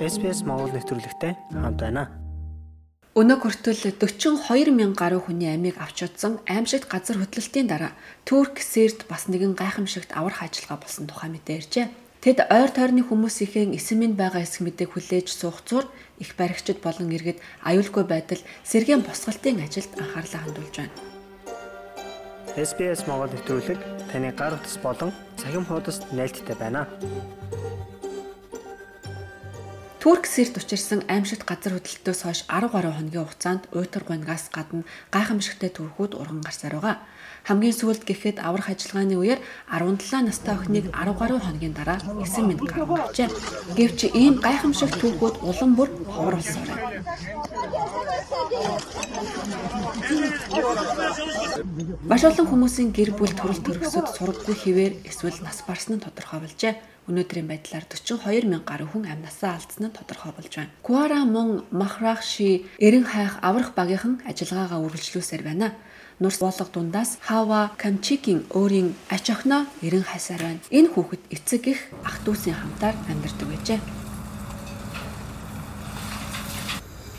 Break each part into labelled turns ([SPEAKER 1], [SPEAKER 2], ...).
[SPEAKER 1] SPS Монгол нэвтрүүлэгтэй хамт байна.
[SPEAKER 2] Өнөө хүртэл 42 мянган гаруй хүний амийг авч удсан аимшигт газар хөдлөлтийн дараа Турк Сирт бас нэгэн гайхамшигт аврах ажиллагаа болсон тухай мэдэрчээ. Тэд ойр тойрны хүмүүсийн эсэмэнд байгаа эсэх мэдээг хүлээж суух зур их баригчид болон иргэд аюулгүй байдал сэргээн босгалтын ажилд анхаарлаа хандуулж байна.
[SPEAKER 1] SPS Монгол нэвтрүүлэг таны гар утас болон цахим хуудасд нийлдэхтэй байна.
[SPEAKER 2] Турк Сирт учирсан аимшигт газар хөдлөлтөөс хойш 10 гаруй хоногийн хугацаанд уйтар гуйнгаас гадна гайхамшигтай төрхүүд урган гарсаар байгаа. Хамгийн сүүлд гэхэд аврах ажиллагааны үеэр 17 настай охиныг 10 гаруй хоногийн дараа 9 минут гаргажээ. Гэвч ийм гайхамшигт түүхүүд улам бүр ховор болсон байна. Маш олон хүмүүсийн гэр бүл төрөл төрөсөд сургаггүй хിവэр эсвэл нас барсан нь тодорхой болжээ. Өнөөдрийн байдлаар 42 мянга гаруй хүн амнасаа алдсан нь тодорхой болж байна. Куара мон Махрахши эрен хайх аврах багийнхан ажиллагаагаа үргэлжлүүлсээр байна. Нурс боолго дундаас Хава Камчикийн өөрийн ач охиноо эрен хайсаар байна. Энэ хүүхэд эцэг их ах дүүсийн хамтаар амьдардаг байжээ.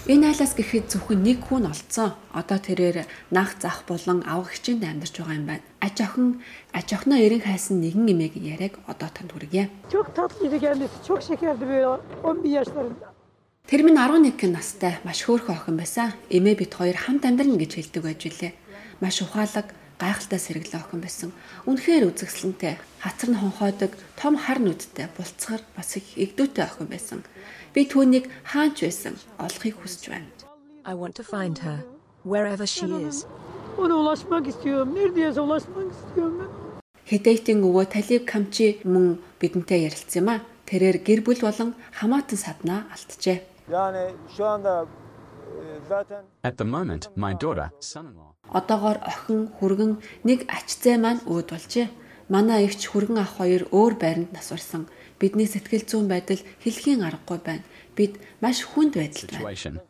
[SPEAKER 2] Энэ айлаас гэхэд зөвхөн нэг хүн олцсон. Одоо тэрээр нах зах болон авах хичээнд амьдарч байгаа юм байна. Аж охин аж охиноо эрен хайсан нэгэн эмээг яриаг одоо танд хүргье.
[SPEAKER 3] Çok tatlıydı kendisi. Çok şekerdi böyle 11 yaşlarında.
[SPEAKER 2] Тэр минь 11 настай маш хөөрхөн охин байсан. Эмээ бит хоёр хамт амьдрна гэж хэлдэг байж билээ. Маш ухаалаг, гайхалтай сэргэлэн охин байсан. Үнэхээр үзэсгэлэнтэй, хацар нь хонхойдог, том хар нүдтэй, булцгар бас их игдүүтэй охин байсан. Би түүнийг хаач байсан олохыг хүсэж байна.
[SPEAKER 4] I want to find her wherever she is.
[SPEAKER 3] Ona ulaşmak istiyorum. Neredeyse ulaşmak istiyorum ben.
[SPEAKER 2] Хедейтийн өвөө Талиб Камчи мөн бидэнтэй ярилцсан юм а. Тэрээр гэр бүл болон хамаатан саднаа алджээ.
[SPEAKER 5] Yani şu anda
[SPEAKER 6] At the moment, my daughter, son-in-law,
[SPEAKER 2] Одоогоор охин хүргэн нэг ач зай маань өөд болжээ. Манай эгч хүргэн ах хоёр өөр байранд насварсан. Бидний сэтгэл зүйн байдал хэлхийн аргагүй байна. Бид маш хүнд байдалд байна.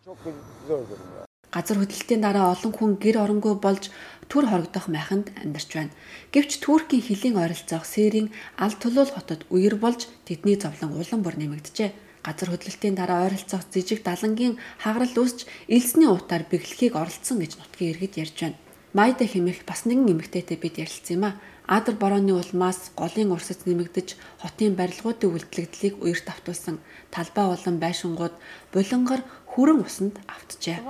[SPEAKER 2] Газар хөдлөлтийн дараа олон хүн гэр оронгүй болж төр хорогдох майханд амьдарч байна. Гэвч Туркийн хилийн ойролцоох Сэрийн Алт Тулуул хотод үер болж тэдний зовлон улам бүр нэмэгдэжээ. Газар хөдлөлтийн дараа ойролцоох жижиг далангийн хагарал үүсч элсний утаар бэглэхийг оролцсон гэж нутгийн иргэд ярьж байна. Майда хэмээх бас нэгэн эмэгтэйтэй бид ярилцсан юм а. Адар борооны улмаас голын урсаж нэмэгдэж хотын барилгуудын үлдлэгдлийг үерт автуулсан талбай болон байшингууд булангар хүрэн усанд автжээ.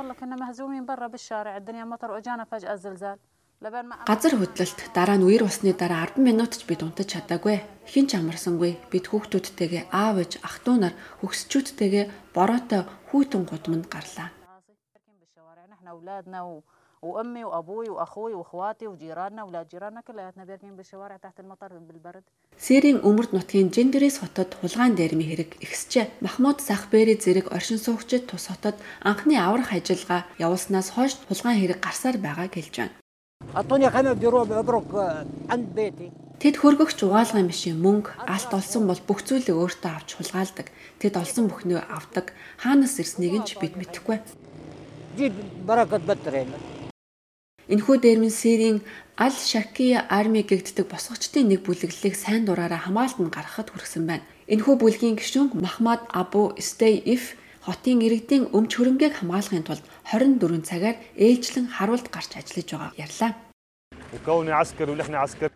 [SPEAKER 7] والله كنا مهزومين برا بالشارع الدنيا مطر واجانا فجأة الزلزال لبين ما
[SPEAKER 2] Газар хөдлөлт дараа нь үер усны дараа 10 минут ч бид унтаж чадаагүй. Хин ч амарсангүй. Бид хүүхдүүдтэйгээ аав ээж ах トゥ нар хөгсчүүдтэйгээ бороотой хүйтэн гудамд гарлаа.
[SPEAKER 7] ماشيين بالشوارع نحن اولادنا و... وامي وابوي واخوي واخواتي وجيراننا اولاد جيراننا كلياتنا بيركين بالشوارع تحت المطر بالبرد
[SPEAKER 2] Сэрийн өмөрд нутгийн Жендерес хотод хулгайн дээрми хэрэг ихсжээ. Махмуд Сахбери зэрэг оршин суугчид тус хотод анхны аврах ажиллагаа явуулснаас хойш хулгайн хэрэг гарсаар байгааг хэлж байна. Тэд хөргөгч угаалгын машин мөнгө, алт олсон бол бүх зүйлийг өөртөө авч хулгаалдаг. Тэд олсон бүхнөө авдаг. Хаанаас ирснийг нь ч бид мэдэхгүй. Энэхүү дээрмэн Сирийн Аль Шакия арми гэгддэг босгочдын нэг бүлэглэлийг сайн дураараа хамгаалт нь гаргахад хүрсэн байна. Энэхүү бүлгийн гишүүн Махмад Абу Стей Иф хотын иргэдийн өмч хөрөнгийг хамгаалахын тулд 24 цагаар ээлжлэн харуулт гарч ажиллаж байгаа ярьлаа.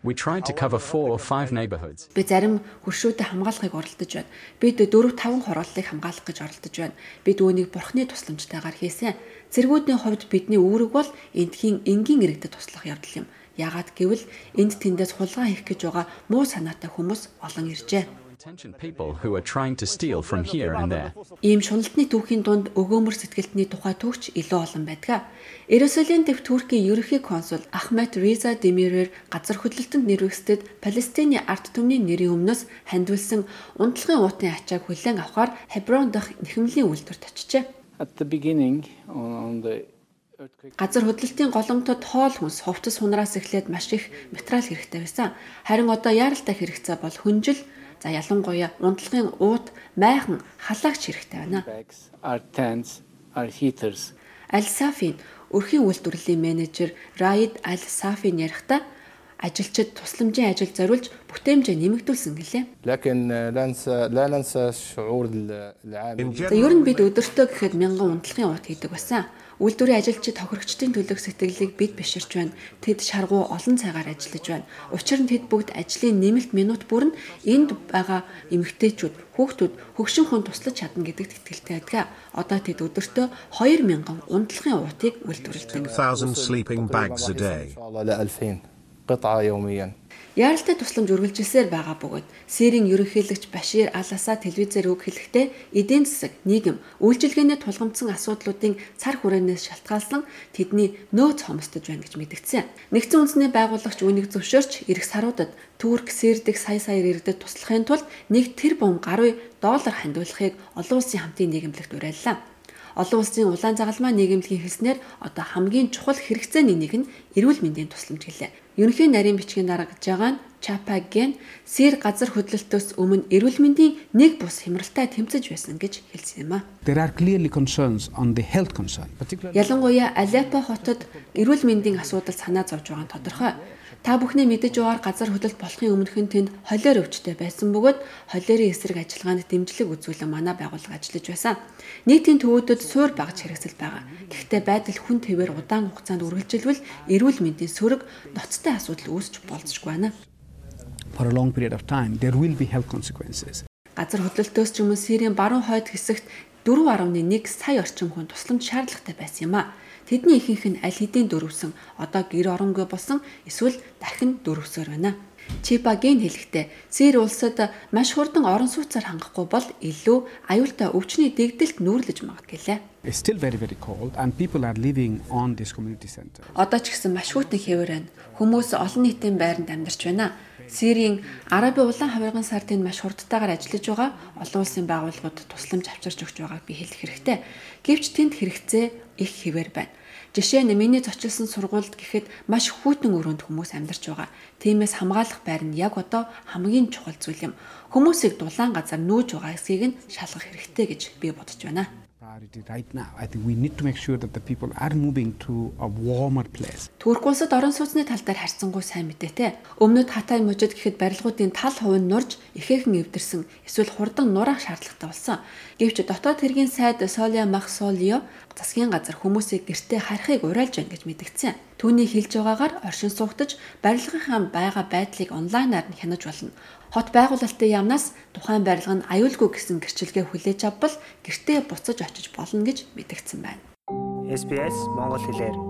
[SPEAKER 6] We tried to cover 4 or 5 neighborhoods.
[SPEAKER 2] Би зарим хуршуудыг хамгаалахыг оролдож байна. Бид 4 5 хорооллыг хамгаалах гэж оролдож байна. Бид үүнийг бурхны тусламжтайгаар хийсэн. Цэргүүдийн хувьд бидний үүрэг бол эндхийн энгийн иргэдэд туслах явдал юм. Яагаад гэвэл энд тэндээс хулгай хийх гэж байгаа муу санаатай хүмүүс олон иржээ.
[SPEAKER 6] Intentioned people who are trying to steal from here and there.
[SPEAKER 2] Ийм шуналтны түүхийн дунд өгөөмөр сэтгэлтний тухай төгч илүү олон байдаг. Иерусалим дэвт Туркийн ерөнхий консул Ахмед Риза Демирээр газар хөдлөлтөнд нэрвэгсдэд Палестины арт түмний нэрийн өмнөөс хандвилсан унтлагын уутын ачааг хүлээн авахар Хеброн дахь нэхэмлийн үйлдвэрт очижээ.
[SPEAKER 8] At the beginning, on, on the
[SPEAKER 2] Газар хөдлөлтийн голомтод хоол хүнс, хувцас хунараас эхлээд маш их материал хэрэгтэй байсан. Харин одоо яаралтай хэрэгцээ бол хүнжил, за ялангуяа унтлагын уут, майхан, халаагч хэрэгтэй байна. Аль Сафин өрхийн үйлдвэрлэлийн менежер Раид Аль Сафин ярихдаа ажилчид тусламжийн ажил зориулж бүтээмжээ нэмэгдүүлсэн гэлээ. За ер нь бид өдөртөө гэхэд 1000 унтлагын урт хийдэг байсан. Үйлдвэрийн ажилчид тохирогчдын төлөх сэтгэлийг бид биширч байна. Тэд шаргуу олон цагаар ажиллаж байна. Учир нь тэд бүгд ажлын нэмэлт минут бүрн энд байгаа эмэгтэйчүүд, хүүхдүүд хөгшин хүн туслаж чадна гэдэгт итгэлтэй байдаг. Одоо тэд өдөртөө 2000 унтлагын уртыг үйлдвэрлэдэг.
[SPEAKER 9] 1,000 sleeping bags a day.
[SPEAKER 8] ل 2000 قطعة يوميا
[SPEAKER 2] Яаралтай тусламж үргэлжилсээр байгаа бөгөөд Сирийн ерөнхийлөгч Башир Ал-Асад телевизээр үг хэлэхдээ эдийн засаг, нийгэм, үйлчилгээний тулгамдсан асуудлуудын цар хүрээнээс шалтгаалсан тэдний нөөц хомсдож байна гэж мэдгдсэн. Нэгдсэн үндэсний байгуулагч үүнийг зөвшөөрч эх саруудад Турк Сирдэх сая саяар иргэдэд туслахын тулд 1 тэрбум гаруй доллар хандуулахыг олон улсын хамтын нийгэмлэгт уриаллаа. Олон улсын улаан загалмай нийгэмлэгийн хэлснээр одоо хамгийн чухал хэрэгцээний нэг нь эрүүл мэндийн тусламж гэлээ. Ерөнхий нарийн бичгийн дараагж байгаа нь Чапаген Сир газар хөдлөлтөөс өмнө эрүүл мэндийн нэг бус хямралтай тэмцэж байсан гэж хэлсэн юм а.
[SPEAKER 10] There are clearly concerns on the health concern, particularly
[SPEAKER 2] Ялангуяа Алеппо хотод эрүүл мэндийн асуудал санаа зовж байгаа нь тодорхой. Та бүхний мэдэж байгаагаар газар хөдлөлт болохын өмнөхөн тэнд холиор өвчтэй байсан бөгөөд холиорын эсрэг ажиллагаанд дэмжлэг үзүүлэн манай байгууллага ажиллаж байсан. Нийтийн төвөөдөд суур багж хэрэгсэл байгаа. Гэхдээ байдал хүн твээр удаан хугацаанд үргэлжилвэл эрүүл мэндийн сөрөг ноцтой асуудал үүсч болзошгүй байна.
[SPEAKER 10] for a long period of time, there will be health consequences.
[SPEAKER 2] Газар хөдлөлтөөс ч юм уу Сирийн баруун хойд хэсэгт 4.1 сая орчим хүн тусламж шаардлагатай байсан юм а. Тэдний ихэнх нь аль хэдийн дөрвсөн, одоо гэр оронгүй болсон эсвэл дахин дөрвсөөр байна. Чипагийн хэлэхдээ Сир улсад маш хурдан орон сууцаар хангахгүй бол илүү аюултай өвчний дэгдэлт нүүрлэж магад гэлээ.
[SPEAKER 10] It's still very, very cold, and people are living on this community center.
[SPEAKER 2] Одоо ч гэсэн маш хүйтэн хэвээр байна. Хүмүүс олон нийтийн байранд амьдарч байна. Сирийн Араби улаан хавирган сар тэнд маш хурдтайгаар ажиллаж байгаа олон улсын байгууллагууд тусламж авчирч өгч байгааг би хэлэх хэрэгтэй. Гэвч тэнд хэрэгцээ их хэвээр байна. Жишээ нь миний зочилсон сургуульд гэхэд маш хүйтэн өрөөнд хүмүүс амьдарч байгаа. Тиймээс хамгаалах байр нь яг одоо хамгийн чухал зүйл юм. Хүмүүсийг дулаан газар нүүж байгаа эсэхийг нь шалгах хэрэгтэй гэж би бодож байна. Турк улсад орон сууцны тал дээр харьцангуй сайн мэдээтэй. Өмнөд Хатай мужид гэхэд барилгуудын тал хувь нь нурж ихээхэн эвдэрсэн эсвэл хурдан нураах шаардлагатай болсон. Гэвч дотоод хэргийн сайд Солиа Махсолио засгийн газар хүмүүсийг гэртээ харихыг уриалж байна гэж мэдгдсэн. Түүний хэлж байгаагаар оршин суугтаж барилгынхаа байгаа байдлыг онлайнаар нь хянаж болно. Хот байгуулалтын яамнаас тухайн барилга нь аюулгүй гэсэн гэрчилгээ хүлээж авбал гэртээ буцаж очиж болно гэж мэдгдсэн байна.
[SPEAKER 1] SBS Монгол хэлээр